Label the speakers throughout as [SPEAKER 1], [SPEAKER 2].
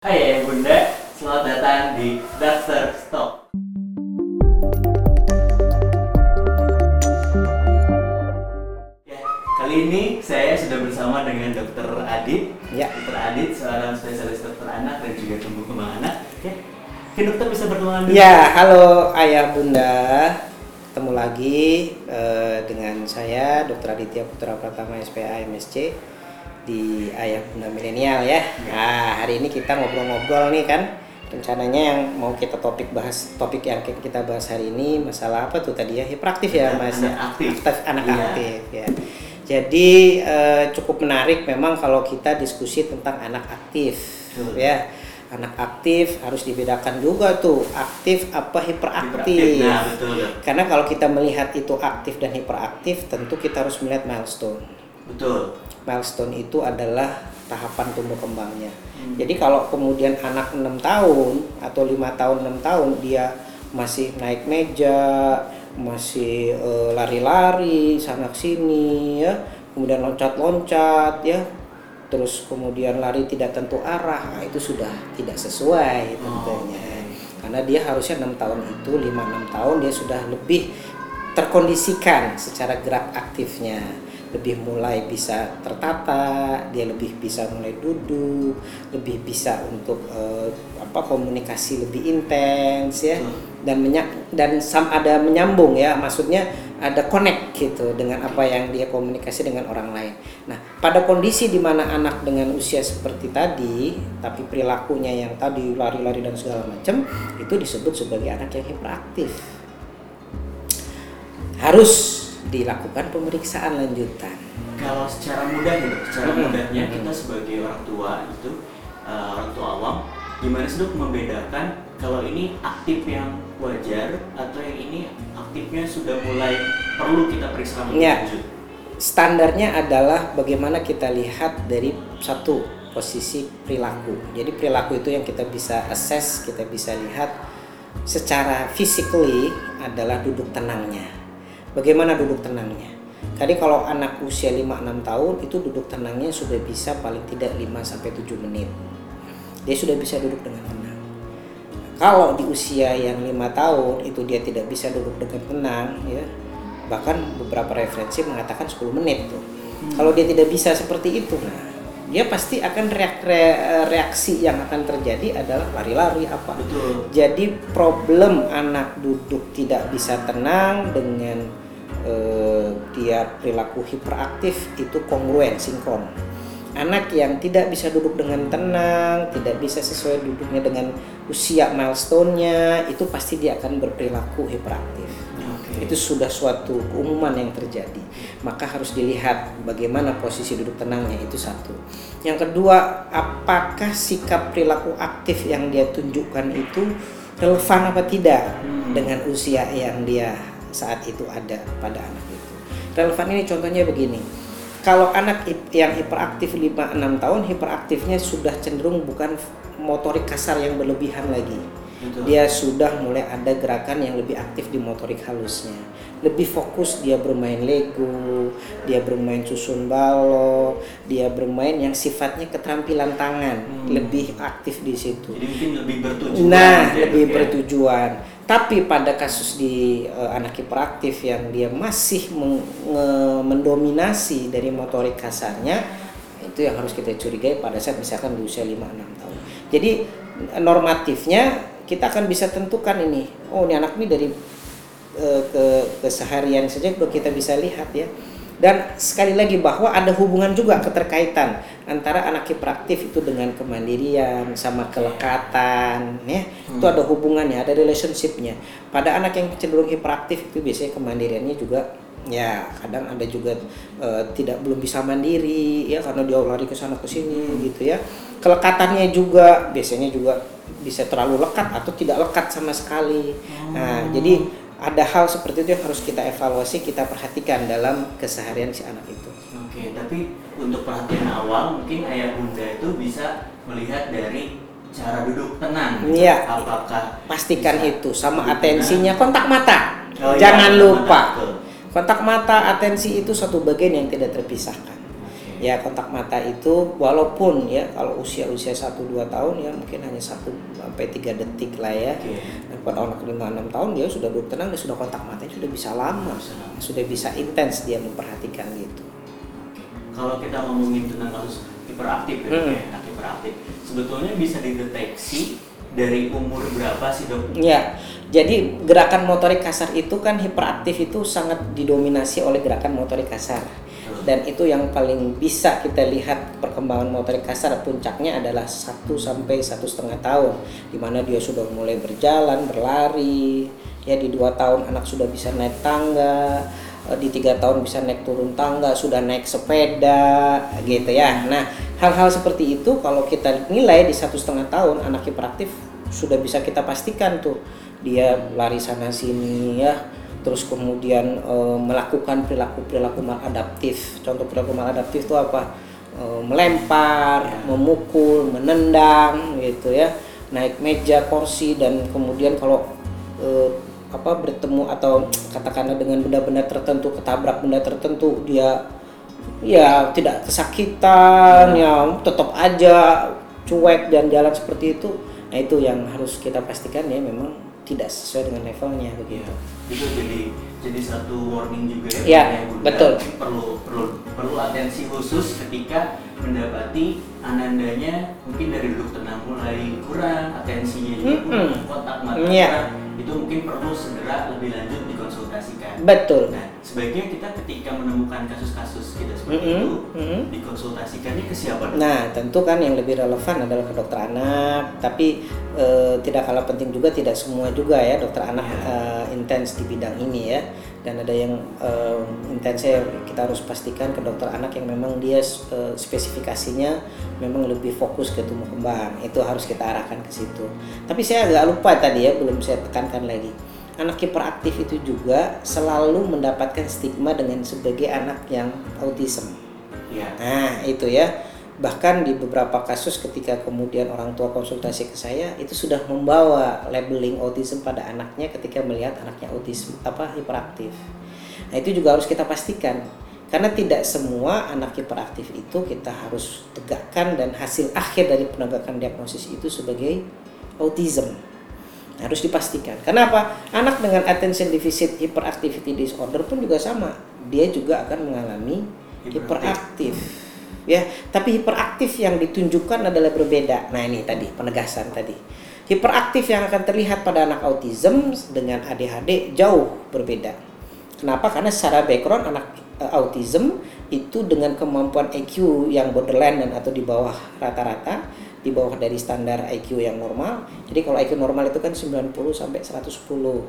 [SPEAKER 1] Hai Ayah Bunda, selamat datang di Daftar Stop. Ya, kali ini saya sudah bersama dengan Dokter Adit.
[SPEAKER 2] Ya.
[SPEAKER 1] Dokter Adit seorang spesialis dokter anak dan juga tumbuh kembang anak. Ya, mungkin dokter bisa perkenalan dulu.
[SPEAKER 2] Ya, halo ayah bunda. Ketemu lagi eh, dengan saya Dr. Aditya Putra Pratama SPA MSC di Ayah Bunda Milenial ya. Nah, hari ini kita ngobrol-ngobrol nih kan. Rencananya yang mau kita topik bahas topik yang kita bahas hari ini masalah apa tuh tadi ya? Hiperaktif ya Mas.
[SPEAKER 1] Anak aktif.
[SPEAKER 2] anak
[SPEAKER 1] Iya.
[SPEAKER 2] aktif ya. Jadi eh, cukup menarik memang kalau kita diskusi tentang anak aktif
[SPEAKER 1] Betul.
[SPEAKER 2] ya. Anak aktif harus dibedakan juga tuh aktif apa hiperaktif.
[SPEAKER 1] Nah, betul. Dok.
[SPEAKER 2] Karena kalau kita melihat itu aktif dan hiperaktif, tentu kita harus melihat milestone.
[SPEAKER 1] Betul.
[SPEAKER 2] Milestone itu adalah tahapan tumbuh kembangnya.
[SPEAKER 1] Hmm.
[SPEAKER 2] Jadi kalau kemudian anak 6 tahun atau lima tahun 6 tahun dia masih naik meja, masih eh, lari-lari sana sini ya, kemudian loncat-loncat ya, terus kemudian lari tidak tentu arah, nah, itu sudah tidak sesuai tentunya. Karena dia harusnya enam tahun itu, 5-6 tahun dia sudah lebih terkondisikan secara gerak aktifnya lebih mulai bisa tertata, dia lebih bisa mulai duduk, lebih bisa untuk eh, apa komunikasi lebih intens ya
[SPEAKER 1] Hmm.
[SPEAKER 2] dan menya dan sam ada menyambung ya, maksudnya ada connect gitu dengan apa yang dia komunikasi dengan orang lain. Nah, pada kondisi di mana anak dengan usia seperti tadi, tapi perilakunya yang tadi lari-lari dan segala macam, itu disebut sebagai anak yang hiperaktif harus dilakukan pemeriksaan lanjutan.
[SPEAKER 1] Kalau secara mudah ya, secara
[SPEAKER 2] Hmm.
[SPEAKER 1] mudahnya
[SPEAKER 2] Hmm.
[SPEAKER 1] kita sebagai orang tua itu uh, orang tua awam, gimana sih dok membedakan kalau ini aktif yang wajar atau yang ini aktifnya sudah mulai perlu kita periksa lebih
[SPEAKER 2] Ya.
[SPEAKER 1] lanjut?
[SPEAKER 2] Standarnya adalah bagaimana kita lihat dari satu posisi perilaku. Jadi perilaku itu yang kita bisa assess, kita bisa lihat secara physically adalah duduk tenangnya. Bagaimana duduk tenangnya? Tadi kalau anak usia 5-6 tahun itu duduk tenangnya sudah bisa paling tidak 5 sampai 7 menit. Dia sudah bisa duduk dengan tenang. Kalau di usia yang lima tahun itu dia tidak bisa duduk dengan tenang, ya bahkan beberapa referensi mengatakan 10 menit tuh. Kalau dia tidak bisa seperti itu, nah dia pasti akan reak- re- reaksi yang akan terjadi adalah lari-lari apa.
[SPEAKER 1] Betul.
[SPEAKER 2] Jadi problem anak duduk tidak bisa tenang dengan eh, dia perilaku hiperaktif itu kongruen sinkron. Anak yang tidak bisa duduk dengan tenang, tidak bisa sesuai duduknya dengan usia milestone-nya, itu pasti dia akan berperilaku hiperaktif. Itu sudah suatu keumuman yang terjadi. Maka harus dilihat bagaimana posisi duduk tenangnya itu satu. Yang kedua, apakah sikap perilaku aktif yang dia tunjukkan itu relevan apa tidak
[SPEAKER 1] Hmm.
[SPEAKER 2] dengan usia yang dia saat itu ada pada anak itu. Relevan ini contohnya begini. Kalau anak yang hiperaktif 5-6 tahun, hiperaktifnya sudah cenderung bukan motorik kasar yang berlebihan lagi
[SPEAKER 1] Betul.
[SPEAKER 2] dia sudah mulai ada gerakan yang lebih aktif di motorik halusnya lebih fokus dia bermain lego dia bermain susun balok dia bermain yang sifatnya keterampilan tangan
[SPEAKER 1] Hmm.
[SPEAKER 2] lebih aktif di situ
[SPEAKER 1] Jadi mungkin lebih bertujuan.
[SPEAKER 2] nah
[SPEAKER 1] ya,
[SPEAKER 2] lebih
[SPEAKER 1] ya?
[SPEAKER 2] bertujuan tapi pada kasus di eh, anak hiperaktif yang dia masih meng- mendominasi dari motorik kasarnya itu yang harus kita curigai pada saat misalkan di usia 5-6 tahun jadi eh, normatifnya kita akan bisa tentukan ini. Oh ini anak ini dari eh, ke keseharian saja kita bisa lihat ya. Dan sekali lagi bahwa ada hubungan juga keterkaitan antara anak hiperaktif itu dengan kemandirian sama kelekatan ya. Itu ada hubungannya ada relationshipnya. Pada anak yang cenderung hiperaktif itu biasanya kemandiriannya juga ya kadang ada juga eh, tidak belum bisa mandiri ya karena dia lari ke sana ke sini gitu ya. Kelekatannya juga biasanya juga bisa terlalu lekat atau tidak lekat sama sekali. Nah jadi ada hal seperti itu yang harus kita evaluasi kita perhatikan dalam keseharian si anak itu.
[SPEAKER 1] Oke, tapi untuk perhatian awal mungkin ayah bunda itu bisa melihat dari cara duduk tenang.
[SPEAKER 2] Iya.
[SPEAKER 1] Apakah
[SPEAKER 2] pastikan itu sama atensinya kontak mata.
[SPEAKER 1] Oh, iya,
[SPEAKER 2] jangan
[SPEAKER 1] kontak
[SPEAKER 2] lupa.
[SPEAKER 1] mata.
[SPEAKER 2] Kontak mata atensi itu satu bagian yang tidak terpisahkan. Ya kontak mata itu walaupun ya kalau usia-usia 1-2 tahun ya mungkin hanya 1 sampai 3 detik lah ya.
[SPEAKER 1] Oke.
[SPEAKER 2] Nah, pada anak 5-6 tahun dia sudah duduk tenang dia sudah kontak matanya sudah bisa lama, sudah bisa intens dia memperhatikan gitu.
[SPEAKER 1] Kalau kita ngomongin tentang kasus hiperaktif ya,
[SPEAKER 2] Hmm.
[SPEAKER 1] anak hiperaktif, sebetulnya bisa dideteksi dari umur berapa sih dok?
[SPEAKER 2] Ya, jadi gerakan motorik kasar itu kan hiperaktif itu sangat didominasi oleh gerakan motorik kasar.
[SPEAKER 1] Betul.
[SPEAKER 2] Dan itu yang paling bisa kita lihat perkembangan motorik kasar puncaknya adalah 1 sampai satu setengah tahun, di mana dia sudah mulai berjalan, berlari. Ya di dua tahun anak sudah bisa naik tangga, eh, di tiga tahun bisa naik turun tangga, sudah naik sepeda, gitu ya. Nah hal-hal seperti itu kalau kita nilai di satu setengah tahun anak hiperaktif sudah bisa kita pastikan tuh dia lari sana sini ya. Terus kemudian eh, melakukan perilaku perilaku maladaptif. Contoh perilaku maladaptif itu apa? Eh, melempar memukul menendang gitu ya. Naik meja kursi dan kemudian kalau eh, apa bertemu atau katakanlah dengan benda-benda tertentu ketabrak benda tertentu dia ya tidak kesakitan ya tetap aja cuek dan jalan seperti itu. Nah itu yang harus kita pastikan ya memang tidak sesuai dengan levelnya begitu
[SPEAKER 1] Itu jadi jadi satu warning juga ya. Bunda.
[SPEAKER 2] betul.
[SPEAKER 1] Perlu perlu perlu atensi khusus ketika mendapati anandanya mungkin dari duduk tenang mulai kurang, atensinya juga
[SPEAKER 2] Mm-mm.
[SPEAKER 1] kurang, kontak mata kurang. Itu mungkin perlu segera lebih lanjut dikonsultasikan.
[SPEAKER 2] betul
[SPEAKER 1] Nah, sebaiknya kita ketika menemukan kasus-kasus kita seperti
[SPEAKER 2] Mm-mm,
[SPEAKER 1] itu,
[SPEAKER 2] mm-mm.
[SPEAKER 1] dikonsultasikannya ke siapa?
[SPEAKER 2] Nah, tentu kan yang lebih relevan adalah ke dokter anak, tapi eh, tidak kalah penting juga tidak semua juga ya dokter anak eh, intens di bidang ini ya. Dan ada yang eh, intensnya kita harus pastikan ke dokter anak yang memang dia eh, spesifikasinya memang lebih fokus ke tumbuh kembang. Itu harus kita arahkan ke situ. Tapi saya agak lupa tadi ya, belum saya tekankan lagi. Anak hiperaktif itu juga selalu mendapatkan stigma dengan sebagai anak yang autism.
[SPEAKER 1] Iya.
[SPEAKER 2] Nah, itu ya. Bahkan di beberapa kasus ketika kemudian orang tua konsultasi ke saya itu sudah membawa labeling autism pada anaknya ketika melihat anaknya autism apa hiperaktif. Nah, itu juga harus kita pastikan. Karena tidak semua anak hiperaktif itu kita harus tegakkan dan hasil akhir dari penegakan diagnosis itu sebagai autism harus dipastikan. Kenapa? Anak dengan attention deficit hyperactivity disorder pun juga sama. Dia juga akan mengalami hiperaktif. Ya, tapi hiperaktif yang ditunjukkan adalah berbeda. Nah, ini tadi penegasan tadi. Hiperaktif yang akan terlihat pada anak autism dengan ADHD jauh berbeda. Kenapa? Karena secara background anak eh, autism itu dengan kemampuan IQ yang borderline dan atau di bawah rata-rata, di bawah dari standar IQ yang normal. Jadi kalau IQ normal itu kan 90 sampai 110.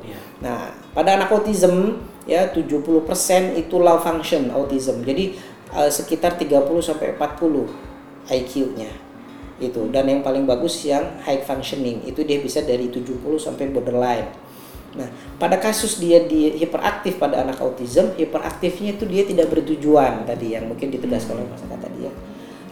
[SPEAKER 1] Iya.
[SPEAKER 2] Nah, pada anak autism ya 70% itu low function autism. Jadi eh, sekitar 30 sampai 40 IQ-nya. Itu. Dan yang paling bagus yang high functioning. Itu dia bisa dari 70 sampai borderline. Nah, pada kasus dia di hiperaktif pada anak autism, hiperaktifnya itu dia tidak bertujuan tadi yang mungkin ditegaskan oleh Mas tadi ya.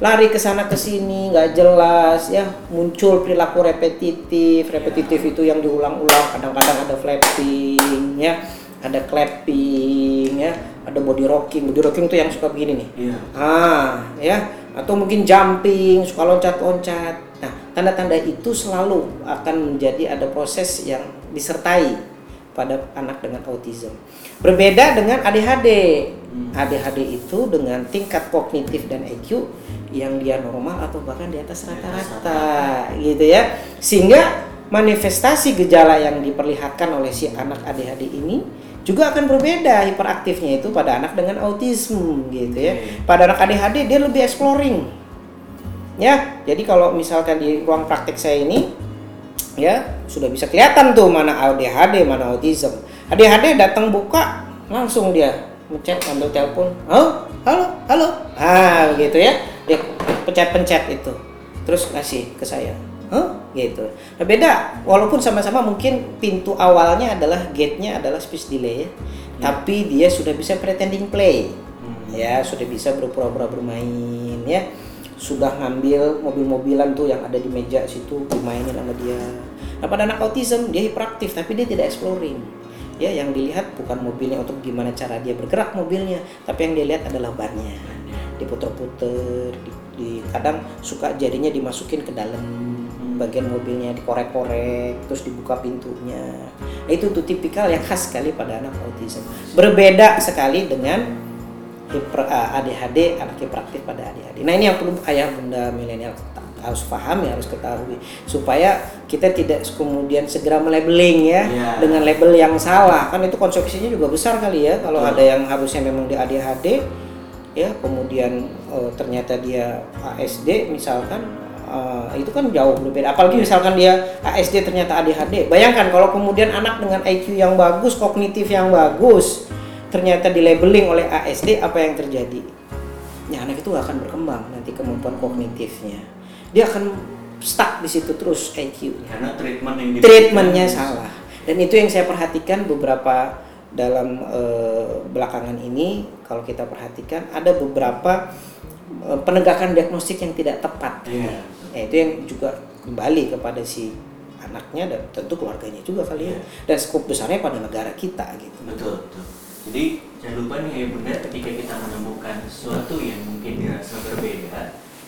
[SPEAKER 2] Lari ke sana ke sini nggak jelas ya, muncul perilaku repetitif. Repetitif itu yang diulang-ulang, kadang-kadang ada flapping ya, ada clapping ya, ada body rocking. Body rocking itu yang suka begini nih.
[SPEAKER 1] Iya.
[SPEAKER 2] Ah, ya, atau mungkin jumping, suka loncat-loncat. Nah, tanda-tanda itu selalu akan menjadi ada proses yang disertai pada anak dengan autism. Berbeda dengan ADHD.
[SPEAKER 1] Hmm.
[SPEAKER 2] ADHD itu dengan tingkat kognitif dan IQ yang dia normal atau bahkan di atas rata-rata, gitu ya. Sehingga manifestasi gejala yang diperlihatkan oleh si anak ADHD ini juga akan berbeda hiperaktifnya itu pada anak dengan autism gitu ya. Pada anak ADHD dia lebih exploring. Ya, jadi kalau misalkan di ruang praktek saya ini ya sudah bisa kelihatan tuh mana ADHD, mana autism. ADHD datang buka langsung dia mencet ambil telepon. Halo, halo, halo. Ah, gitu ya. Dia pencet-pencet itu. Terus kasih ke saya. Huh? gitu. Nah, beda walaupun sama-sama mungkin pintu awalnya adalah gate-nya adalah speech delay ya. Tapi dia sudah bisa pretending play.
[SPEAKER 1] Hmm.
[SPEAKER 2] Ya, sudah bisa berpura-pura bermain ya. Sudah ngambil mobil-mobilan tuh yang ada di meja situ dimainin sama dia. Nah, pada anak autism dia hiperaktif tapi dia tidak exploring. Ya, yang dilihat bukan mobilnya untuk gimana cara dia bergerak mobilnya, tapi yang dia lihat adalah bannya. diputer-puter di, di- kadang suka jadinya dimasukin ke dalam bagian mobilnya dikorek-korek terus dibuka pintunya nah, itu tuh tipikal yang khas sekali pada anak autism berbeda sekali dengan hiper, ah, ADHD anak hiperaktif pada ADHD nah ini yang perlu ayah bunda milenial harus paham ya harus ketahui. Supaya kita tidak kemudian segera melabeling ya
[SPEAKER 1] Iya.
[SPEAKER 2] dengan label yang salah. Kan itu konsekuensinya juga besar kali ya kalau
[SPEAKER 1] Betul.
[SPEAKER 2] ada yang harusnya memang di ADHD ya kemudian eh, ternyata dia ASD misalkan eh, itu kan jauh berbeda. Apalagi misalkan dia ASD ternyata ADHD bayangkan kalau kemudian anak dengan IQ yang bagus kognitif yang bagus ternyata di labeling oleh ASD apa yang terjadi? Ya anak itu nggak akan berkembang nanti kemampuan kognitifnya. Dia akan stuck di situ terus IQ-nya
[SPEAKER 1] Karena treatment yang diberikan-
[SPEAKER 2] treatmentnya salah. Dan itu yang saya perhatikan beberapa dalam eh, belakangan ini kalau kita perhatikan ada beberapa eh, penegakan diagnostik yang tidak tepat.
[SPEAKER 1] Iya.
[SPEAKER 2] Ya, itu yang juga kembali kepada si anaknya dan tentu keluarganya juga kali ya.
[SPEAKER 1] Iya.
[SPEAKER 2] dan skup besarnya pada negara kita gitu.
[SPEAKER 1] Betul, betul. Jadi jangan lupa nih ya bunda, ketika kita menemukan sesuatu yang mungkin dirasa berbeda,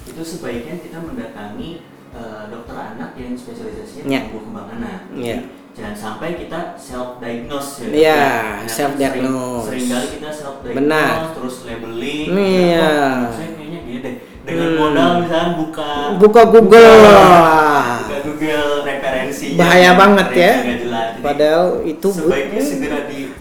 [SPEAKER 1] itu sebaiknya kita mendatangi eh, dokter anak yang spesialisasinya
[SPEAKER 2] Ya.
[SPEAKER 1] tumbuh kembang anak.
[SPEAKER 2] Ya.
[SPEAKER 1] Jangan sampai kita self diagnose ya.
[SPEAKER 2] Iya,
[SPEAKER 1] Karena
[SPEAKER 2] self-diagnose.
[SPEAKER 1] Sering, kali kita self diagnose,
[SPEAKER 2] Benar.
[SPEAKER 1] terus labeling.
[SPEAKER 2] Iya.
[SPEAKER 1] "Wah, saya kayaknya gini deh. Dengan
[SPEAKER 2] Hmm.
[SPEAKER 1] modal misalnya buka
[SPEAKER 2] buka Google
[SPEAKER 1] buka Google referensi
[SPEAKER 2] bahaya banget ya
[SPEAKER 1] Jadi,
[SPEAKER 2] padahal itu
[SPEAKER 1] sebaiknya segera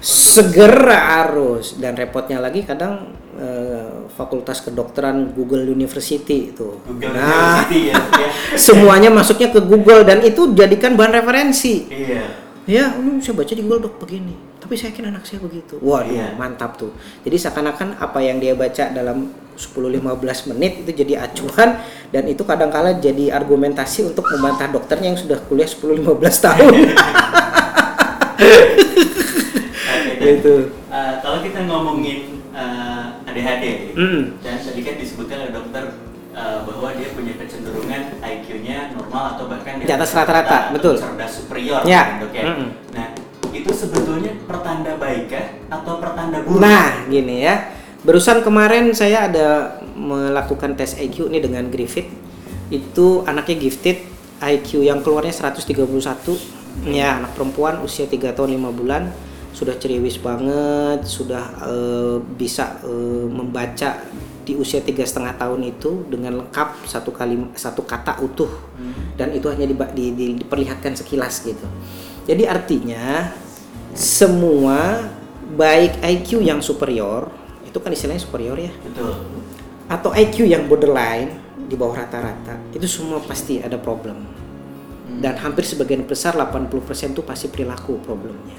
[SPEAKER 2] segera harus. Dan repotnya lagi kadang eh, fakultas kedokteran Google University itu.
[SPEAKER 1] Google
[SPEAKER 2] nah
[SPEAKER 1] University ya, ya.
[SPEAKER 2] semuanya masuknya ke Google dan itu jadikan bahan referensi.
[SPEAKER 1] Iya.
[SPEAKER 2] ya ini saya baca di Google dok begini. Tapi saya yakin anak saya begitu. Waduh
[SPEAKER 1] Iya.
[SPEAKER 2] mantap tuh. Jadi seakan-akan apa yang dia baca dalam 10-15 menit itu jadi acuan dan itu kadang-kala jadi argumentasi untuk membantah dokternya yang sudah kuliah 10-15 tahun
[SPEAKER 1] Dan,
[SPEAKER 2] Gitu.
[SPEAKER 1] eh, kalau kita ngomongin eh, ADHD,
[SPEAKER 2] Mm.
[SPEAKER 1] dan tadi kan disebutkan oleh dokter eh, bahwa dia punya kecenderungan IQ-nya normal atau bahkan
[SPEAKER 2] Di atas rata-rata, betul.
[SPEAKER 1] cerdas superior,
[SPEAKER 2] Ya.
[SPEAKER 1] kan, dok ya.
[SPEAKER 2] Mm-mm.
[SPEAKER 1] Nah, itu sebetulnya pertanda baikkah atau pertanda buruk?
[SPEAKER 2] Nah, gini ya. Barusan kemarin saya ada melakukan tes IQ nih dengan Griffith. Itu anaknya gifted, IQ yang keluarnya 131. Ya, anak perempuan usia 3 tahun 5 bulan. Sudah ceriwis banget, sudah eh, bisa eh, membaca di usia tiga setengah tahun itu dengan lengkap satu kali satu kata utuh. Dan itu hanya diba- di- di- diperlihatkan sekilas gitu. Jadi artinya semua baik IQ yang superior itu kan istilahnya superior ya?
[SPEAKER 1] Betul.
[SPEAKER 2] atau IQ yang borderline di bawah rata-rata itu semua pasti ada problem. Dan hampir sebagian besar 80% itu pasti perilaku problemnya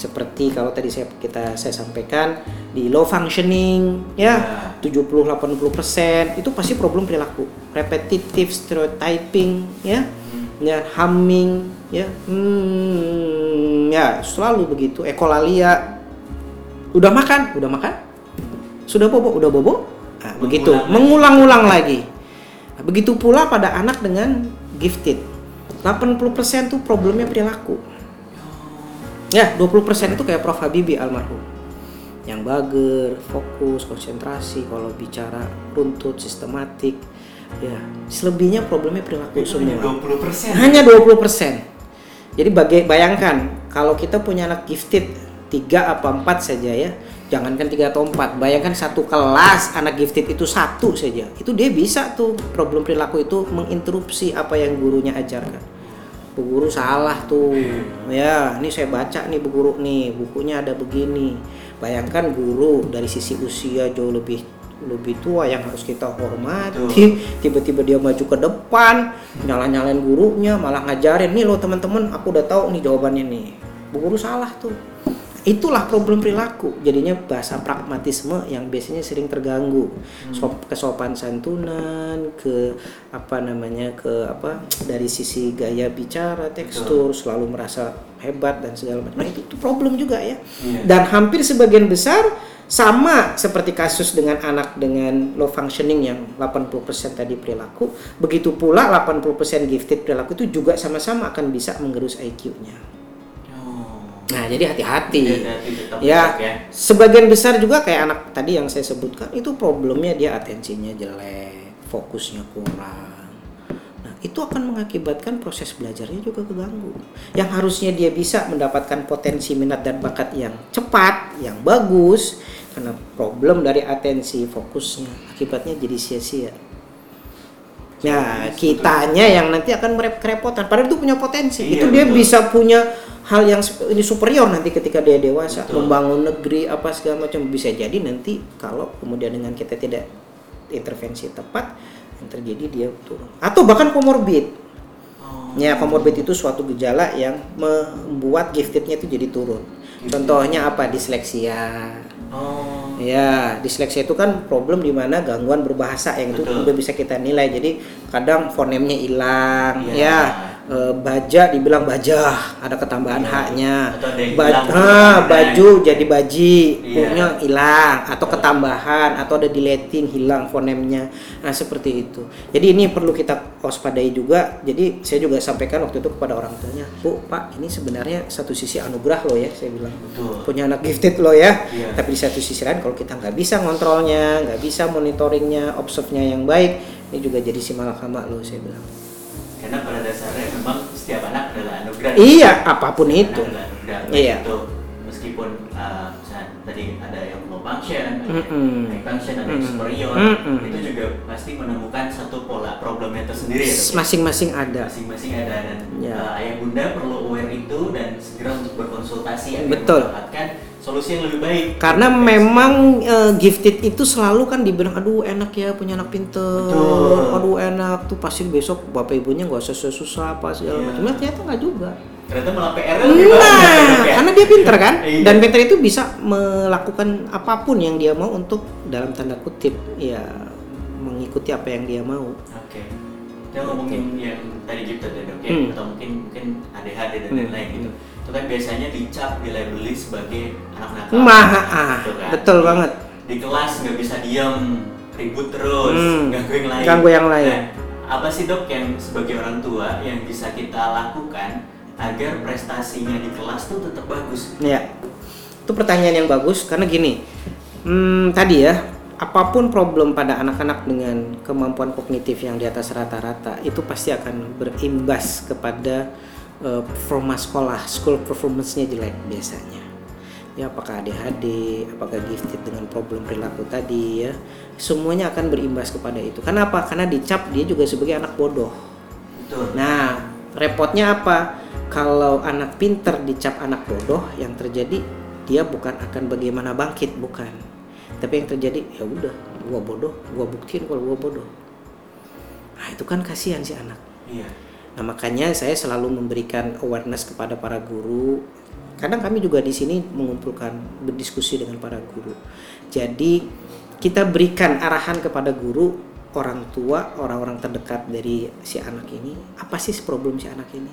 [SPEAKER 2] seperti kalau tadi saya kita saya sampaikan di low functioning ya 70-80% itu pasti problem perilaku. Repetitive stereotyping ya ya humming ya hmm, ya selalu begitu. Ekolalia. Udah makan? Udah makan? Sudah bobo? Udah bobo? Nah, begitu.
[SPEAKER 1] Mengulang lagi.
[SPEAKER 2] mengulang-ulang lagi. Nah, begitu pula pada anak dengan gifted. 80% tuh problemnya perilaku ya 20% itu kayak Prof Habibie almarhum yang bager, fokus, konsentrasi kalau bicara runtut, sistematik ya selebihnya problemnya perilaku
[SPEAKER 1] Itu hanya
[SPEAKER 2] semua
[SPEAKER 1] 20%.
[SPEAKER 2] hanya 20%. Jadi baga- bayangkan kalau kita punya anak gifted 3 apa 4 saja ya. Jangankan 3 atau 4, bayangkan satu kelas anak gifted itu satu saja. Itu dia bisa tuh problem perilaku itu menginterupsi apa yang gurunya ajarkan. Bu guru salah tuh. Ya, ini saya baca nih Bu guru nih, bukunya ada begini. Bayangkan guru dari sisi usia jauh lebih lebih tua yang harus kita hormati tiba-tiba dia maju ke depan nyala-nyalain gurunya malah ngajarin nih lo teman-teman aku udah tahu nih jawabannya nih bu guru salah tuh itulah problem perilaku. Jadinya bahasa pragmatisme yang biasanya sering terganggu. Sop- kesopan santunan ke apa namanya ke apa dari sisi gaya bicara tekstur selalu merasa hebat dan segala macam. Nah itu, itu problem juga ya.
[SPEAKER 1] Iya.
[SPEAKER 2] dan hampir sebagian besar sama seperti kasus dengan anak dengan low functioning yang 80% tadi perilaku, begitu pula 80% gifted perilaku itu juga sama-sama akan bisa menggerus IQ-nya. Nah, jadi hati-hati. Ya,
[SPEAKER 1] ya.
[SPEAKER 2] sebagian besar juga kayak anak tadi yang saya sebutkan itu problemnya dia atensinya jelek, fokusnya kurang. Nah, itu akan mengakibatkan proses belajarnya juga keganggu. Yang harusnya dia bisa mendapatkan potensi minat dan bakat yang cepat, yang bagus, karena problem dari atensi, fokusnya, akibatnya jadi sia-sia. Nah, kitanya yang nanti akan merep kerepotan. Padahal itu punya potensi.
[SPEAKER 1] Iya,
[SPEAKER 2] itu dia
[SPEAKER 1] betul.
[SPEAKER 2] bisa punya hal yang ini superior nanti ketika dia dewasa,
[SPEAKER 1] Betul.
[SPEAKER 2] membangun negeri apa segala macam bisa jadi nanti kalau kemudian dengan kita tidak intervensi tepat yang terjadi dia turun. Atau bahkan komorbid.
[SPEAKER 1] Oh,
[SPEAKER 2] Ya, komorbid itu suatu gejala yang membuat giftednya itu jadi turun. Contohnya apa? Disleksia.
[SPEAKER 1] oh,
[SPEAKER 2] Ya, disleksia itu kan problem di mana gangguan berbahasa yang itu udah bisa kita nilai. Jadi kadang fonemnya hilang,
[SPEAKER 1] Iya.
[SPEAKER 2] ya. Eh, baja dibilang bajah, ada ketambahan
[SPEAKER 1] Iya.
[SPEAKER 2] haknya. Ba- ah, baju jadi baji,
[SPEAKER 1] Iya.
[SPEAKER 2] hurufnya hilang atau
[SPEAKER 1] Betul.
[SPEAKER 2] ketambahan atau ada deleting hilang fonemnya. Nah, seperti itu. Jadi ini perlu kita waspadai juga. Jadi saya juga sampaikan waktu itu kepada orang tuanya, "Bu, Pak, ini sebenarnya satu sisi anugerah loh ya," saya bilang
[SPEAKER 1] betul.
[SPEAKER 2] punya anak gifted loh ya.
[SPEAKER 1] Iya.
[SPEAKER 2] Tapi di satu sisi lain kalau kita nggak bisa ngontrolnya, nggak bisa monitoringnya, observe-nya yang baik, ini juga jadi si malakama loh saya bilang.
[SPEAKER 1] Karena pada dasarnya memang setiap anak adalah anugerah.
[SPEAKER 2] Iya, apa
[SPEAKER 1] pun
[SPEAKER 2] itu.
[SPEAKER 1] anugerah.
[SPEAKER 2] Iya.
[SPEAKER 1] Itu meskipun uh, misalnya tadi ada yang low function, yang
[SPEAKER 2] Mm-mm.
[SPEAKER 1] high function, ada yang
[SPEAKER 2] Mm-mm.
[SPEAKER 1] superior,
[SPEAKER 2] Mm-mm.
[SPEAKER 1] itu juga pasti menemukan satu pola problemnya tersendiri ya. Dok, ya?
[SPEAKER 2] Masing-masing ada.
[SPEAKER 1] masing-masing ada dan
[SPEAKER 2] Ya.
[SPEAKER 1] uh, ayah bunda perlu aware itu dan segera untuk berkonsultasi agar
[SPEAKER 2] Betul.
[SPEAKER 1] mendapatkan solusi yang lebih baik.
[SPEAKER 2] Karena memang eh, gifted itu selalu kan dibilang aduh enak ya punya anak pinter,
[SPEAKER 1] Betul.
[SPEAKER 2] aduh enak tuh pasti besok bapak ibunya nggak usah susah-susah apa segala
[SPEAKER 1] Iya.
[SPEAKER 2] macam. Nah, ternyata nggak juga.
[SPEAKER 1] ternyata malah PR lebih banyak.
[SPEAKER 2] Nah,
[SPEAKER 1] Dok, ya?
[SPEAKER 2] karena dia pinter kan,
[SPEAKER 1] Iya.
[SPEAKER 2] dan pinter itu bisa melakukan apa pun yang dia mau untuk dalam tanda kutip ya mengikuti apa yang dia mau.
[SPEAKER 1] Oke. Kita ngomongin yang tadi gifted ya dok ya,
[SPEAKER 2] Hmm.
[SPEAKER 1] atau mungkin mungkin ADHD dan
[SPEAKER 2] Hmm.
[SPEAKER 1] lain-lain gitu. Itu kan biasanya dicap, dilabeli sebagai anak nakal.
[SPEAKER 2] Mah, ah,
[SPEAKER 1] Gitu kan.
[SPEAKER 2] betul
[SPEAKER 1] Di-
[SPEAKER 2] banget.
[SPEAKER 1] Di kelas nggak bisa diam, ribut terus,
[SPEAKER 2] Hmm.
[SPEAKER 1] ganggu yang lain.
[SPEAKER 2] Ganggu yang lain.
[SPEAKER 1] Nah, apa sih dok yang sebagai orang tua yang bisa kita lakukan agar prestasinya di kelas tuh tetap bagus?
[SPEAKER 2] Ya, itu pertanyaan yang bagus karena gini, hmm, tadi ya, apa pun problem pada anak-anak dengan kemampuan kognitif yang di atas rata-rata itu pasti akan berimbas kepada eh, performa sekolah, school performance-nya jelek biasanya. Ya, apakah ADHD, apakah gifted dengan problem perilaku tadi ya, semuanya akan berimbas kepada itu. Kenapa? Karena dicap dia juga sebagai anak bodoh.
[SPEAKER 1] Betul.
[SPEAKER 2] Nah, repotnya apa? Kalau anak pinter dicap anak bodoh, yang terjadi dia bukan akan bagaimana bangkit, bukan. Tapi yang terjadi ya udah, gua bodoh, gua buktiin kalau gua bodoh. Nah, itu kan kasihan si anak.
[SPEAKER 1] Iya.
[SPEAKER 2] Nah, makanya saya selalu memberikan awareness kepada para guru. Kadang kami juga di sini mengumpulkan berdiskusi dengan para guru. Jadi, kita berikan arahan kepada guru, orang tua, orang-orang terdekat dari si anak ini, apa sih problem si anak ini?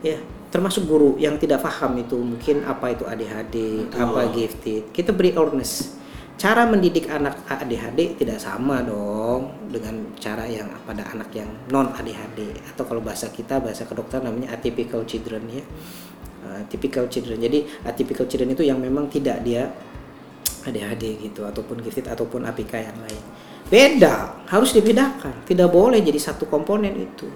[SPEAKER 2] Ya, termasuk guru yang tidak paham itu mungkin apa itu ADHD,
[SPEAKER 1] Betul.
[SPEAKER 2] apa gifted. Kita beri awareness. Cara mendidik anak ADHD tidak sama dong dengan cara yang pada anak yang non ADHD atau kalau bahasa kita bahasa kedokteran namanya atypical children ya. Uh, typical children. Jadi atypical children itu yang memang tidak dia ADHD gitu ataupun gifted ataupun APK yang lain. Beda, harus dibedakan. Tidak boleh jadi satu komponen itu.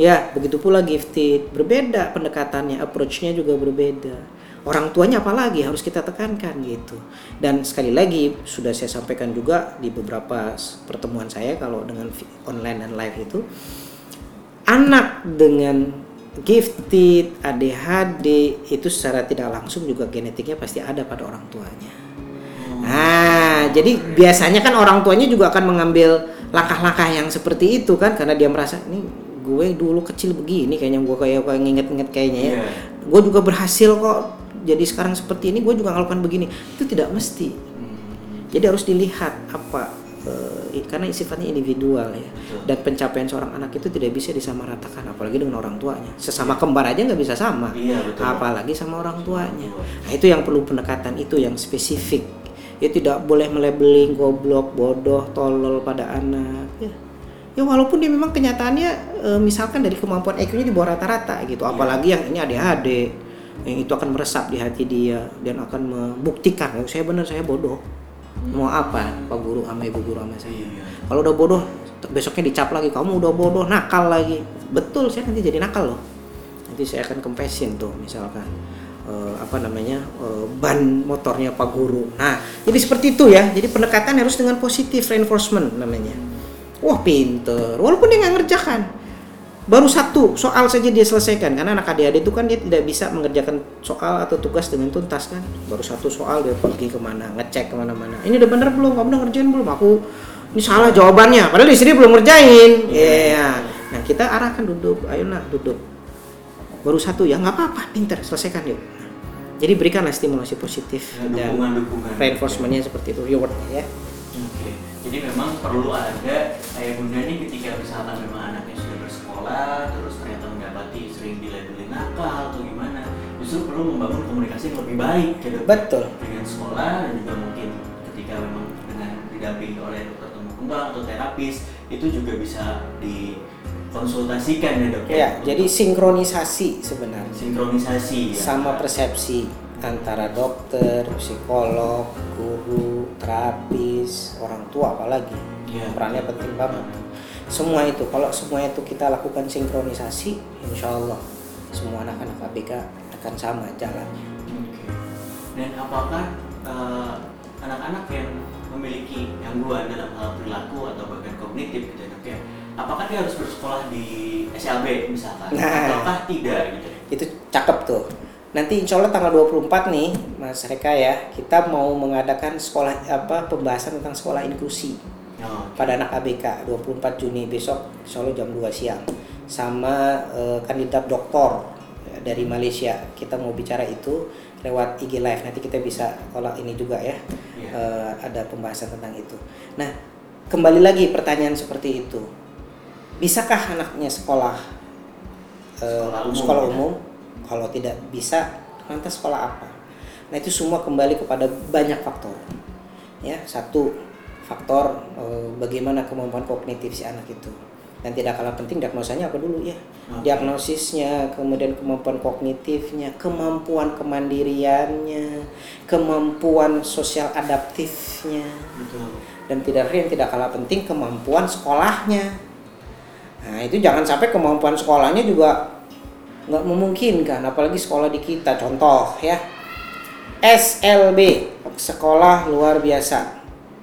[SPEAKER 2] Ya, begitu pula gifted, berbeda pendekatannya, approach-nya juga berbeda. Orang tuanya apalagi harus kita tekankan gitu. Dan sekali lagi sudah saya sampaikan juga di beberapa pertemuan saya kalau dengan online dan live itu anak dengan gifted, ADHD itu secara tidak langsung juga genetiknya pasti ada pada orang tuanya. Nah, jadi biasanya kan orang tuanya juga akan mengambil langkah-langkah yang seperti itu kan karena dia merasa ini gue dulu kecil begini kayaknya gue kayak kayak nginget-nginget kayaknya ya.
[SPEAKER 1] Iya.
[SPEAKER 2] Gue juga berhasil kok jadi sekarang seperti ini gue juga melakukan begini. Itu tidak mesti.
[SPEAKER 1] Hmm.
[SPEAKER 2] Jadi harus dilihat apa eh, karena sifatnya individual ya. Dan pencapaian seorang anak itu tidak bisa disamaratakan apalagi dengan orang tuanya. Sesama kembar aja nggak bisa sama.
[SPEAKER 1] Iya, betul.
[SPEAKER 2] Apalagi sama orang tuanya. Nah, itu yang perlu pendekatan itu yang spesifik. Ya tidak boleh melabeling goblok, bodoh, tolol pada anak. Ya. Ya walaupun dia memang kenyataannya eh, misalkan dari kemampuan IQ-nya di bawah rata-rata gitu.
[SPEAKER 1] Iya.
[SPEAKER 2] Apalagi yang ini ADHD. Yang itu akan meresap di hati dia dan akan membuktikan "Oh, saya benar saya bodoh. Mau apa pak guru sama ibu guru sama saya?
[SPEAKER 1] Iya.
[SPEAKER 2] kalau udah bodoh besoknya dicap lagi kamu udah bodoh nakal lagi. Betul saya nanti jadi nakal loh. Nanti saya akan kempesin tuh misalkan eh, apa namanya eh, ban motornya pak guru. Nah jadi seperti itu ya. Jadi pendekatan harus dengan positif reinforcement namanya. Wah pinter. Walaupun dia nggak ngerjakan baru satu soal saja dia selesaikan karena anak adik-adik itu kan dia tidak bisa mengerjakan soal atau tugas dengan tuntas kan. Baru satu soal dia pergi ke mana ngecek ke mana-mana. Ini udah bener belum? Kamu udah ngerjain belum? Aku ini salah jawabannya. Padahal di sini belum ngerjain. Iya nah kita arahkan duduk. Ayo nak duduk. Baru satu ya nggak apa-apa pinter selesaikan yuk. Jadi berikanlah stimulasi positif
[SPEAKER 1] Ya,
[SPEAKER 2] dan
[SPEAKER 1] dukungan-dukungan.
[SPEAKER 2] reinforcementnya seperti itu reward ya.
[SPEAKER 1] Oke, jadi memang perlu ada ayah bunda nih ketika misalkan memang anaknya bersekolah, terus ternyata mendapati sering dilabelin nakal atau gimana, justru perlu membangun komunikasi yang lebih baik gitu.
[SPEAKER 2] betul
[SPEAKER 1] dengan sekolah dan juga mungkin ketika memang dengan didampingi oleh dokter tumbuh kembang atau terapis itu juga bisa dikonsultasikan ya dok
[SPEAKER 2] ya jadi sinkronisasi sebenarnya
[SPEAKER 1] sinkronisasi ya.
[SPEAKER 2] sama persepsi antara dokter, psikolog, guru, terapis, orang tua apalagi
[SPEAKER 1] Iya.
[SPEAKER 2] perannya penting banget. Semua itu kalau semua itu kita lakukan sinkronisasi, insya Allah semua anak-anak ABK akan sama jalannya.
[SPEAKER 1] Oke. Dan apakah eh, anak-anak yang memiliki gangguan dalam hal perilaku atau bahkan kognitif gitu ya ya, apakah dia harus bersekolah di SLB misalkan,
[SPEAKER 2] Nah.
[SPEAKER 1] ataukah tidak gitu?
[SPEAKER 2] Itu cakep tuh. Nanti insya Allah tanggal 24 nih Mas Reka ya Kita mau mengadakan sekolah apa pembahasan tentang sekolah inklusi pada anak ABK 24 Juni besok Allah jam 2 siang. Sama eh, kandidat doktor eh, dari Malaysia. Kita mau bicara itu lewat IG Live. Nanti kita bisa kalau ini juga ya.
[SPEAKER 1] Iya.
[SPEAKER 2] eh, ada pembahasan tentang itu. Nah kembali lagi pertanyaan seperti itu. Bisakah anaknya sekolah eh,
[SPEAKER 1] Sekolah umum,
[SPEAKER 2] sekolah
[SPEAKER 1] ya?
[SPEAKER 2] umum? Kalau tidak bisa lantas sekolah apa? Nah itu semua kembali kepada banyak faktor. Ya satu faktor eh, bagaimana kemampuan kognitif si anak itu. Dan tidak kalah penting diagnosanya apa dulu? Ya
[SPEAKER 1] Oke.
[SPEAKER 2] diagnosisnya kemudian kemampuan kognitifnya kemampuan kemandiriannya kemampuan sosial adaptifnya.
[SPEAKER 1] Betul.
[SPEAKER 2] dan tidak yang tidak kalah penting kemampuan sekolahnya. Nah itu jangan sampai kemampuan sekolahnya juga nggak memungkinkan apalagi sekolah di kita. Contoh ya. SLB sekolah luar biasa.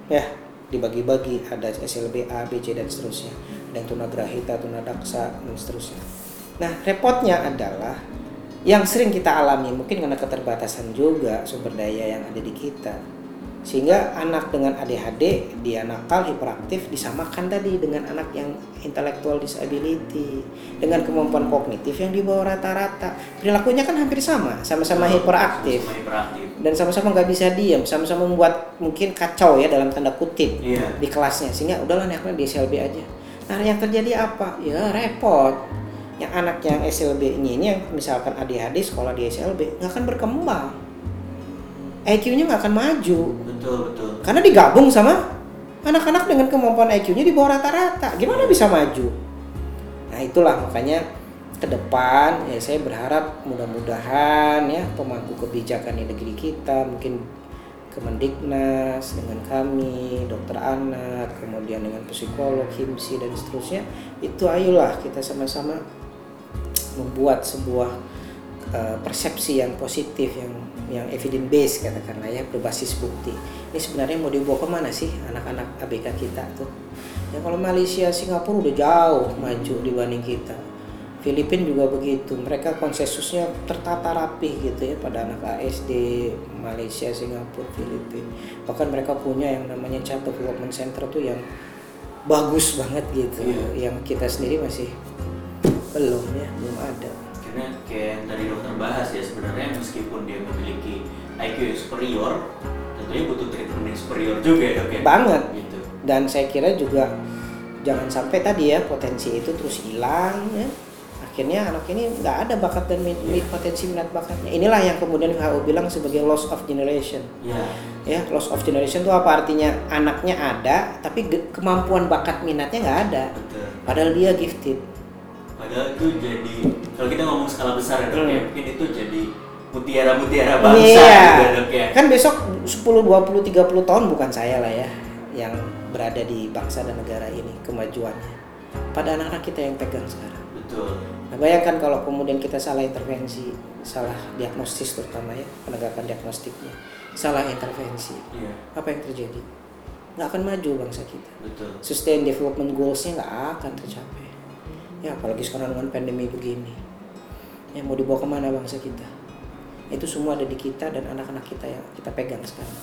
[SPEAKER 2] Ya dibagi-bagi ada SLB A B C dan seterusnya. Yang tunagrahita tunadaksa dan seterusnya. Nah repotnya adalah yang sering kita alami mungkin karena keterbatasan juga sumber daya yang ada di kita sehingga anak dengan ADHD dia nakal hiperaktif disamakan tadi dengan anak yang intellectual disability. Dengan kemampuan kognitif yang di bawah rata-rata. Perilakunya kan hampir sama sama-sama hiperaktif.
[SPEAKER 1] Sama hiperaktif.
[SPEAKER 2] dan sama-sama nggak bisa diam sama-sama membuat mungkin kacau ya dalam tanda kutip
[SPEAKER 1] Iya.
[SPEAKER 2] di kelasnya. Sehingga udahlah anaknya di SLB aja. Nah yang terjadi apa? Ya repot. Yang anak yang SLB ini, ini yang misalkan ADHD sekolah di SLB nggak akan berkembang. IQ-nya nggak akan maju
[SPEAKER 1] Betul betul.
[SPEAKER 2] karena digabung sama anak-anak dengan kemampuan IQ-nya di bawah rata-rata gimana bisa maju nah itulah makanya ke depan ya saya berharap mudah-mudahan ya pemangku kebijakan di negeri kita mungkin Kemendiknas dengan kami dokter anak kemudian dengan psikolog himsi dan seterusnya itu ayolah kita sama-sama membuat sebuah uh, persepsi yang positif yang yang evidence based katakanlah ya berbasis bukti. Ini sebenarnya mau dibawa ke mana sih anak-anak ABK kita tuh? Ya kalau Malaysia Singapura udah jauh maju dibanding kita. Filipina juga begitu. Mereka konsensusnya tertata rapih gitu ya pada anak ASD Malaysia Singapura Filipina. Bahkan mereka punya yang namanya Child Development Center tuh yang bagus banget gitu.
[SPEAKER 1] Iya.
[SPEAKER 2] yang kita sendiri masih belum ya belum ada
[SPEAKER 1] Karena kayak yang tadi dokter bahas ya sebenarnya meskipun dia memiliki IQ yang superior, tentunya butuh treatment yang superior juga ya dok ya.
[SPEAKER 2] Banget.
[SPEAKER 1] Gitu.
[SPEAKER 2] dan saya kira juga jangan sampai tadi ya potensi itu terus hilang ya akhirnya anak ini nggak ada bakat dan min-
[SPEAKER 1] Iya.
[SPEAKER 2] potensi minat bakatnya inilah yang kemudian WHO bilang sebagai loss of generation
[SPEAKER 1] Ya.
[SPEAKER 2] ya loss of generation itu apa artinya anaknya ada tapi kemampuan bakat minatnya nggak ada
[SPEAKER 1] Betul.
[SPEAKER 2] padahal dia gifted
[SPEAKER 1] Padahal itu jadi kalau kita ngomong skala besar ya dok ya,
[SPEAKER 2] Hmm.
[SPEAKER 1] mungkin itu jadi mutiara-mutiara bangsa
[SPEAKER 2] Iya.
[SPEAKER 1] juga dok ya.
[SPEAKER 2] Kan besok 10, 20, 30 tahun bukan saya lah ya yang berada di bangsa dan negara ini kemajuannya. Pada anak-anak kita yang pegang sekarang.
[SPEAKER 1] Betul.
[SPEAKER 2] Nah, bayangkan kalau kemudian kita salah intervensi, salah diagnosis terutama ya, penegakan diagnostiknya, salah intervensi,
[SPEAKER 1] Iya.
[SPEAKER 2] apa yang terjadi? Nggak akan maju bangsa kita.
[SPEAKER 1] Betul.
[SPEAKER 2] Sustain development goals-nya nggak akan tercapai. Ya apalagi sekarang dengan pandemi begini. Ya mau dibawa ke mana bangsa kita? Itu semua ada di kita dan anak-anak kita yang kita pegang sekarang.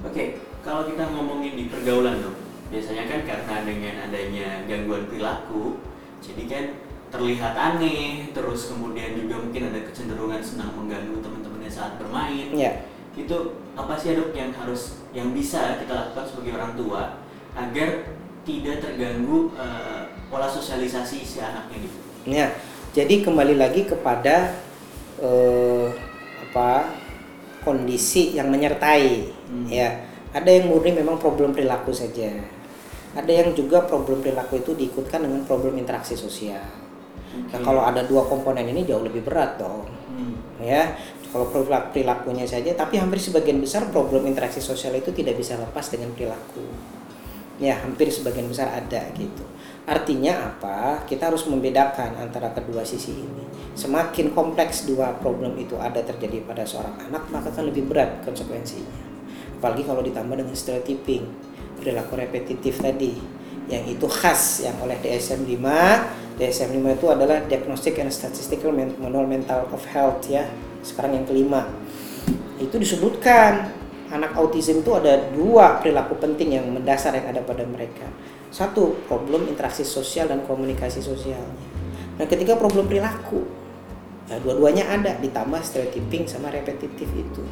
[SPEAKER 1] Oke, kalau kita ngomongin di pergaulan dok, biasanya kan karena dengan adanya gangguan perilaku, jadi kan terlihat aneh, terus kemudian juga mungkin ada kecenderungan senang mengganggu teman-temannya saat bermain.
[SPEAKER 2] Ya.
[SPEAKER 1] Itu apa sih dok yang harus, yang bisa kita lakukan sebagai orang tua agar tidak terganggu eh, pola sosialisasi si anaknya gitu?
[SPEAKER 2] Ya, jadi kembali lagi kepada eh, apa kondisi yang menyertai.
[SPEAKER 1] Hmm.
[SPEAKER 2] Ya, ada yang murni memang problem perilaku saja. Ada yang juga problem perilaku itu diikutkan dengan problem interaksi sosial. Nah,
[SPEAKER 1] Oke.
[SPEAKER 2] kalau ada dua komponen ini jauh lebih berat dong.
[SPEAKER 1] Hmm.
[SPEAKER 2] Ya, kalau perilaku- perilakunya saja, tapi hampir sebagian besar problem interaksi sosial itu tidak bisa lepas dengan perilaku. Ya, hampir sebagian besar ada gitu. Artinya apa? Kita harus membedakan antara kedua sisi ini. Semakin kompleks dua problem itu ada terjadi pada seorang anak, maka akan lebih berat konsekuensinya. Apalagi kalau ditambah dengan stereotyping, perilaku repetitif tadi, yang itu khas yang oleh DSM-5. DSM-5 itu adalah Diagnostic and Statistical Manual Mental of Health ya. Sekarang yang kelima. Itu disebutkan anak autism itu ada dua perilaku penting yang mendasar yang ada pada mereka. Satu, problem interaksi sosial dan komunikasi sosialnya. Dan ketiga, problem perilaku. Ya, dua-duanya ada ditambah stereotyping sama repetitif itu.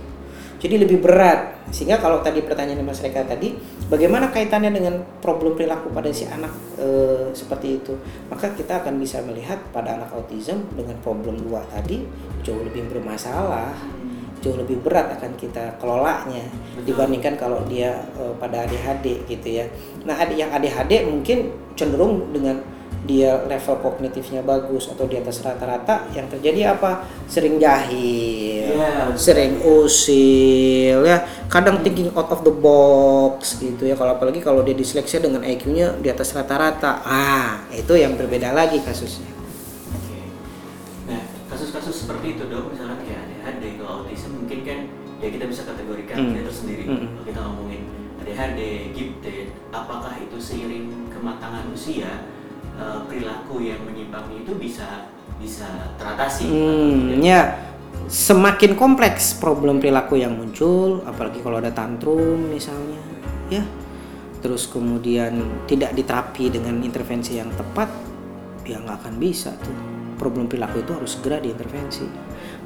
[SPEAKER 2] Jadi lebih berat. Sehingga kalau tadi pertanyaan Mas Reka tadi, bagaimana kaitannya dengan problem perilaku pada si anak eh, seperti itu? Maka kita akan bisa melihat pada anak autism dengan problem dua tadi jauh lebih bermasalah, jauh lebih berat akan kita kelolanya
[SPEAKER 1] Betul.
[SPEAKER 2] dibandingkan kalau dia eh, pada ADHD gitu ya. Nah, ada yang ADHD mungkin cenderung dengan dia level kognitifnya bagus atau di atas rata-rata yang terjadi apa? Sering jahil,
[SPEAKER 1] Iya.
[SPEAKER 2] sering usil ya, kadang thinking out of the box gitu ya. Kalau apalagi kalau dia disleksia dengan IQ-nya di atas rata-rata. Ah, itu yang berbeda lagi kasusnya.
[SPEAKER 1] Oke. Nah, kasus-kasus seperti itu dok, misalnya kayak Autism mungkin kan ya kita bisa kategorikan
[SPEAKER 2] Hmm.
[SPEAKER 1] dia tersendiri.
[SPEAKER 2] Hmm.
[SPEAKER 1] Kalau kita ngomongin ADHD, gifted, apakah itu seiring kematangan usia eh, perilaku yang menyimpang itu bisa bisa teratasi?
[SPEAKER 2] Hmm, ya semakin kompleks problem perilaku yang muncul, apalagi kalau ada tantrum misalnya, ya. Terus kemudian tidak diterapi dengan intervensi yang tepat, ya nggak akan bisa tuh. Problem perilaku itu harus segera diintervensi,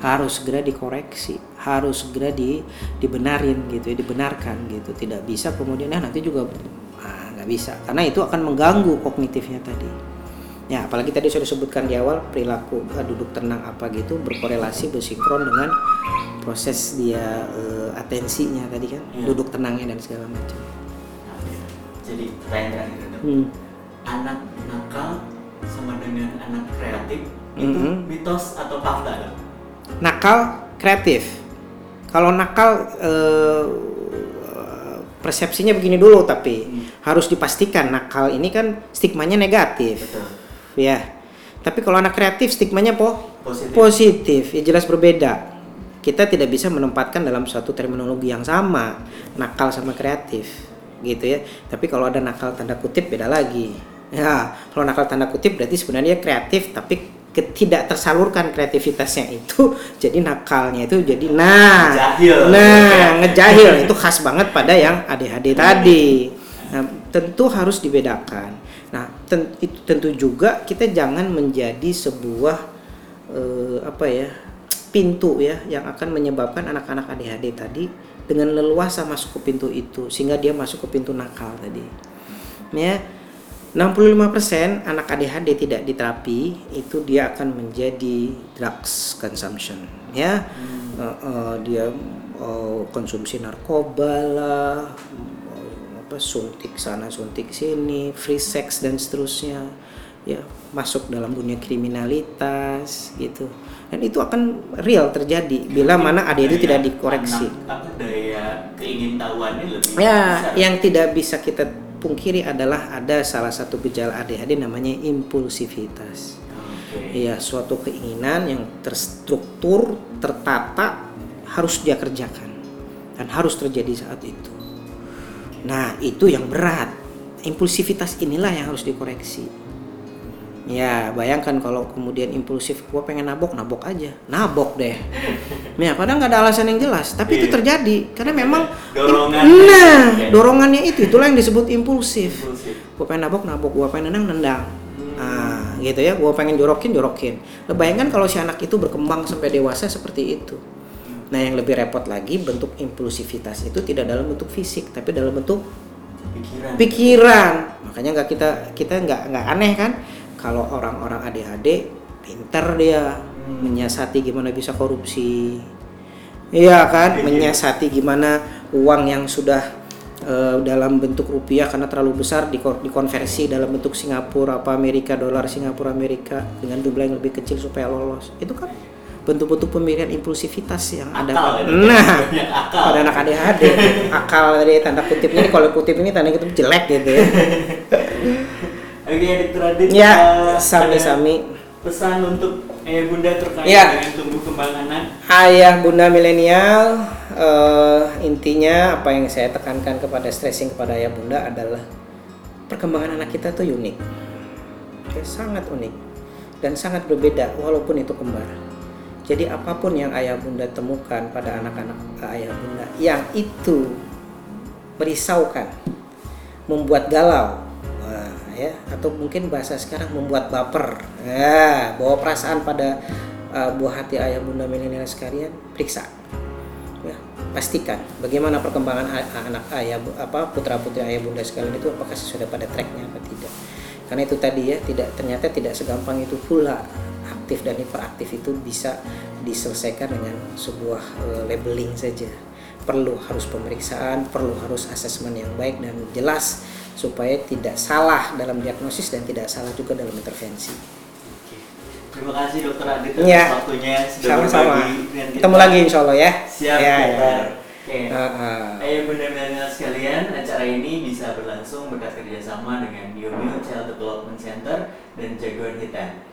[SPEAKER 2] harus segera dikoreksi, harus segera di dibenarin gitu ya, dibenarkan gitu. Tidak bisa kemudian ah, nanti juga ah, nggak bisa, karena itu akan mengganggu kognitifnya tadi. Ya, apalagi tadi sudah disebutkan di awal perilaku eh, duduk tenang apa gitu berkorelasi bersinkron dengan proses dia eh, atensinya tadi kan,
[SPEAKER 1] Iya.
[SPEAKER 2] duduk tenangnya dan segala macam.
[SPEAKER 1] Nah, ya. Jadi pertanyaan terakhir.
[SPEAKER 2] Hmm.
[SPEAKER 1] Anak nakal sama dengan anak kreatif itu
[SPEAKER 2] Mhm.
[SPEAKER 1] mitos atau fakta?
[SPEAKER 2] Nakal kreatif. Kalau nakal eh, persepsinya begini dulu tapi
[SPEAKER 1] Hmm.
[SPEAKER 2] harus dipastikan nakal ini kan stigmanya negatif.
[SPEAKER 1] Betul.
[SPEAKER 2] Ya. Tapi kalau anak kreatif stigmanya po
[SPEAKER 1] Positif.
[SPEAKER 2] positif, ya jelas berbeda. Kita tidak bisa menempatkan dalam suatu terminologi yang sama, nakal sama kreatif, gitu ya. Tapi kalau ada nakal tanda kutip beda lagi. Ya, kalau nakal tanda kutip berarti sebenarnya kreatif tapi tidak tersalurkan kreativitasnya itu jadi nakalnya itu jadi nah
[SPEAKER 1] Ngejahil.
[SPEAKER 2] nah ngejahil. Itu khas banget pada yang ADHD tadi. Nah tentu harus dibedakan. Nah ten- itu tentu juga kita jangan menjadi sebuah eh, apa ya pintu ya yang akan menyebabkan anak-anak ADHD tadi dengan leluasa masuk ke pintu itu sehingga dia masuk ke pintu nakal tadi. Ya 65% anak ADHD tidak diterapi itu dia akan menjadi drugs consumption ya
[SPEAKER 1] Hmm.
[SPEAKER 2] Eh, eh, dia eh, konsumsi narkoba lah eh, apa suntik sana suntik sini free sex dan seterusnya ya masuk dalam dunia kriminalitas gitu dan itu akan real terjadi bila mana ADHD itu tidak dikoreksi
[SPEAKER 1] anak, apa daya keingintahuannya lebih
[SPEAKER 2] ya
[SPEAKER 1] besar.
[SPEAKER 2] yang tidak bisa kita pungkiri adalah ada salah satu gejala ADHD namanya impulsivitas
[SPEAKER 1] Oke.
[SPEAKER 2] Iya, suatu keinginan yang terstruktur, tertata harus dia kerjakan dan harus terjadi saat itu. Nah, itu yang berat. Impulsivitas inilah yang harus dikoreksi. Ya, bayangkan kalau kemudian impulsif, gua pengen nabok, nabok aja, nabok deh. Ya, padahal nggak ada alasan yang jelas, tapi itu
[SPEAKER 1] Iya.
[SPEAKER 2] terjadi karena memang
[SPEAKER 1] Dorongan.
[SPEAKER 2] Nah,
[SPEAKER 1] Oke.
[SPEAKER 2] dorongannya itu itulah yang disebut impulsif
[SPEAKER 1] Impulsif.
[SPEAKER 2] gue pengen nabok nabok gue pengen nendang nendang nah gitu ya gue pengen jorokin jorokin Nah, bayangkan kalau si anak itu berkembang sampai dewasa seperti itu nah yang lebih repot lagi bentuk impulsivitas itu tidak dalam bentuk fisik tapi dalam bentuk
[SPEAKER 1] Pikiran.
[SPEAKER 2] pikiran makanya nggak kita kita nggak nggak aneh kan kalau orang-orang ADHD pinter dia
[SPEAKER 1] Hmm.
[SPEAKER 2] menyiasati gimana bisa korupsi iya kan
[SPEAKER 1] Iya.
[SPEAKER 2] menyiasati gimana uang yang sudah eh, dalam bentuk rupiah karena terlalu besar diko- dikonversi dalam bentuk Singapura apa Amerika dolar Singapura Amerika dengan jumlah yang lebih kecil supaya lolos itu kan bentuk-bentuk pemilihan impulsivitas yang ada
[SPEAKER 1] Akal,
[SPEAKER 2] pada-
[SPEAKER 1] ya.
[SPEAKER 2] nah
[SPEAKER 1] akal.
[SPEAKER 2] pada anak ADHD akal dari tanda kutipnya ini kalau kutip ini tanda kutip jelek gitu ya
[SPEAKER 1] Oke, Dokter Adit.
[SPEAKER 2] ya
[SPEAKER 1] eh,
[SPEAKER 2] sami-sami
[SPEAKER 1] ada Pesan untuk ayah bunda terkait
[SPEAKER 2] Ya.
[SPEAKER 1] dengan tumbuh kembang anak.
[SPEAKER 2] ayah bunda milenial eh, intinya apa yang saya tekankan kepada stressing kepada ayah bunda adalah perkembangan anak kita tuh unik Oke, sangat unik dan sangat berbeda walaupun itu kembar jadi apa pun yang ayah bunda temukan pada anak-anak ayah bunda yang itu merisaukan membuat galau ya atau mungkin bahasa sekarang membuat baper. Ya bawa perasaan pada uh, buah hati ayah bunda milenial sekalian periksa. Ya pastikan bagaimana perkembangan anak ayah apa putra putri ayah bunda sekalian itu apakah sudah pada tracknya apa tidak. Karena itu tadi ya tidak ternyata tidak segampang itu pula aktif dan hiperaktif itu bisa diselesaikan dengan sebuah eh, labeling saja. Perlu harus pemeriksaan perlu harus asesmen yang baik dan jelas supaya tidak salah dalam diagnosis dan tidak salah juga dalam intervensi
[SPEAKER 1] Oke. Terima kasih Dokter Adit
[SPEAKER 2] Ya.
[SPEAKER 1] waktunya sudah
[SPEAKER 2] sama-sama
[SPEAKER 1] berbagi kita.
[SPEAKER 2] ketemu lagi insya Allah ya
[SPEAKER 1] Siap,
[SPEAKER 2] ya, ya.
[SPEAKER 1] dokter. Oke.
[SPEAKER 2] Uh, uh.
[SPEAKER 1] Bunda milenial sekalian, acara ini bisa berlangsung berkat kerjasama dengan Yomio Child Development Center dan Jagoan Hitan.